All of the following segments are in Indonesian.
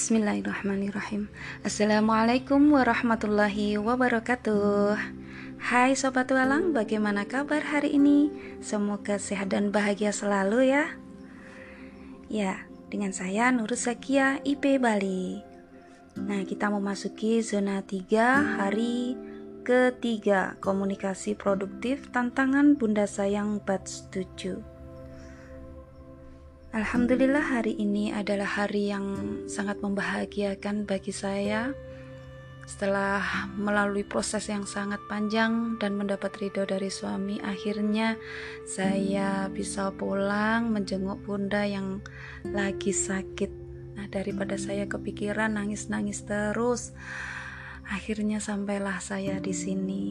Bismillahirrahmanirrahim. Assalamualaikum warahmatullahi wabarakatuh. Hai Sobat Walang, bagaimana kabar hari ini? Semoga sehat dan bahagia selalu ya. Ya, dengan saya Nur Zakia IP Bali. Nah, kita memasuki zona 3 hari ketiga Komunikasi produktif tantangan Bunda Sayang Batch 7 Alhamdulillah hari ini adalah hari yang sangat membahagiakan bagi saya. Setelah melalui proses yang sangat panjang dan mendapat ridho dari suami akhirnya saya bisa pulang menjenguk bunda yang lagi sakit. Nah daripada saya kepikiran nangis-nangis terus akhirnya sampailah saya di sini.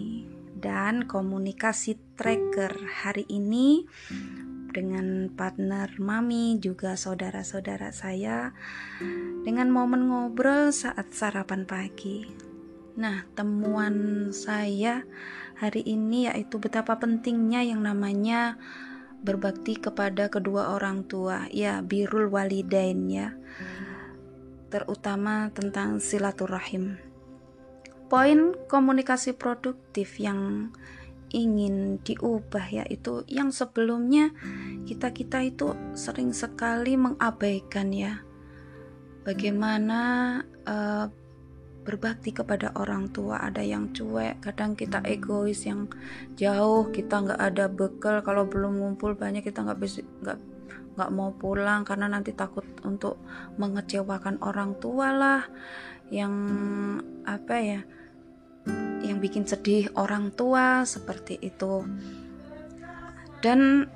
Dan komunikasi tracker hari ini dengan partner mami juga saudara-saudara saya dengan momen ngobrol saat sarapan pagi. Nah, temuan saya hari ini yaitu betapa pentingnya yang namanya berbakti kepada kedua orang tua, ya birul walidain ya. Terutama tentang silaturahim. Poin komunikasi produktif yang ingin diubah yaitu yang sebelumnya kita-kita itu sering sekali mengabaikan ya. Bagaimana uh, berbakti kepada orang tua ada yang cuek kadang kita egois yang jauh kita nggak ada bekal kalau belum ngumpul banyak kita nggak bisa nggak nggak mau pulang karena nanti takut untuk mengecewakan orang tua lah yang apa ya bikin sedih orang tua seperti itu. Dan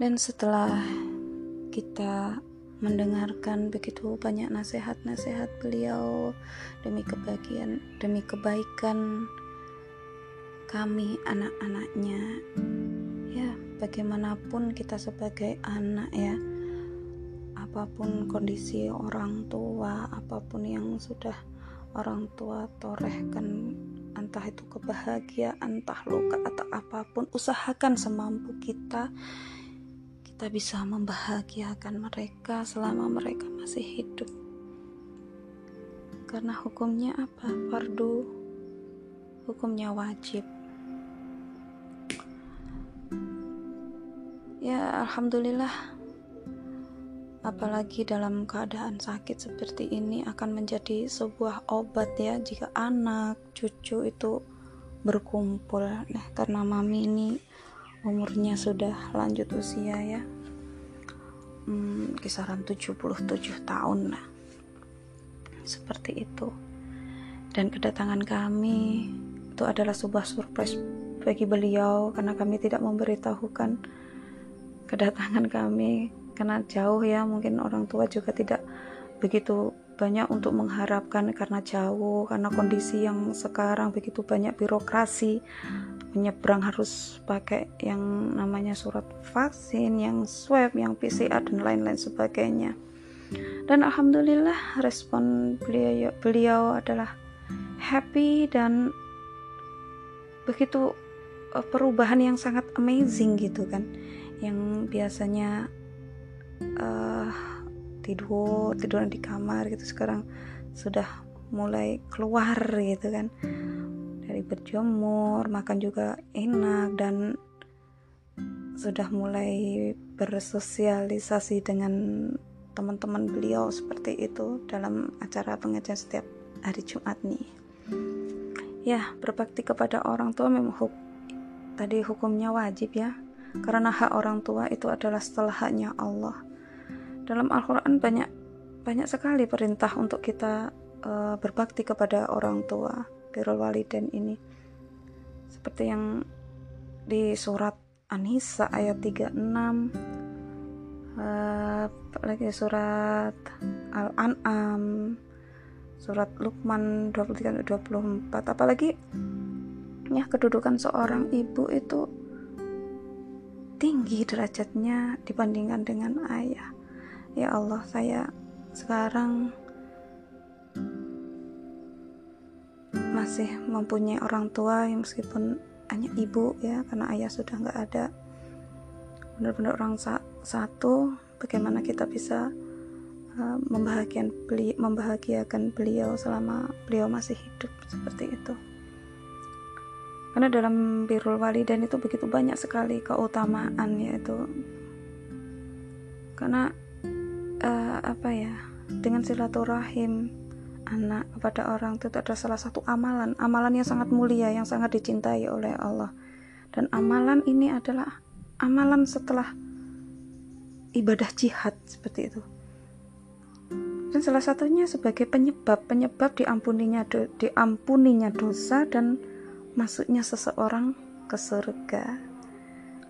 dan setelah kita mendengarkan begitu banyak nasihat-nasihat beliau demi kebahagiaan demi kebaikan kami anak-anaknya ya bagaimanapun kita sebagai anak ya apa pun kondisi orang tua apa pun yang sudah orang tua torehkan entah itu kebahagiaan entah luka atau apa pun usahakan semampu kita kita bisa membahagiakan mereka selama mereka masih hidup. Karena hukumnya apa? Fardu. Hukumnya wajib. Ya alhamdulillah apalagi dalam keadaan sakit seperti ini akan menjadi sebuah obat ya jika anak cucu itu berkumpul. Nah karena mami ini umurnya sudah lanjut usia ya hmm, kisaran 77 tahun nah seperti itu. Dan kedatangan kami itu adalah sebuah surprise bagi beliau karena kami tidak memberitahukan kedatangan kami karena jauh ya. Mungkin orang tua juga tidak begitu banyak untuk mengharapkan karena jauh karena kondisi yang sekarang begitu banyak birokrasi. Menyeberang harus pakai yang namanya surat vaksin yang swab yang PCR dan lain-lain sebagainya. Dan alhamdulillah respon beliau beliau adalah happy dan begitu eh, perubahan yang sangat amazing gitu kan. Yang biasanya uh, tidur tiduran di kamar gitu sekarang sudah mulai keluar gitu kan. Dari berjemur makan juga enak dan sudah mulai bersosialisasi dengan teman-teman beliau seperti itu dalam acara pengajian setiap hari Jumat nih. Ya berbakti kepada orang tua memang huk tadi hukumnya wajib ya. Karena hak orang tua itu adalah setelah haknya Allah dalam Al-Quran banyak banyak sekali perintah untuk kita uh, berbakti kepada orang tua birrul walidain ini. Seperti yang di surat An-Nisa ayat 36 uh, lagi surat Al-An'am surat Luqman 23 24 apalagi ya kedudukan seorang ibu itu tinggi derajatnya dibandingkan dengan ayah ya Allah saya sekarang masih mempunyai orang tua yang meskipun hanya ibu ya karena ayah sudah nggak ada. Benar-benar orang sa satu bagaimana kita bisa uh, membahagiakan beliau, membahagiakan beliau selama beliau masih hidup seperti itu. Karena dalam birrul walidain itu begitu banyak sekali keutamaan yaitu karena uh, apa ya dengan silaturahim anak kepada orang itu adalah salah satu amalan amalan yang sangat mulia yang sangat dicintai oleh Allah dan amalan ini adalah amalan setelah ibadah jihad seperti itu dan salah satunya sebagai penyebab penyebab diampuninya do, diampuninya dosa dan masuknya seseorang ke surga.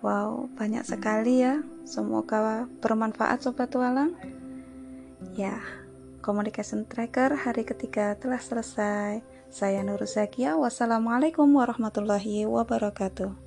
Wow, banyak sekali ya. Semoga bermanfaat sobat tualang. Ya, communication tracker hari ketiga telah selesai. Saya Nur Zakia. Wassalamualaikum warahmatullahi wabarakatuh.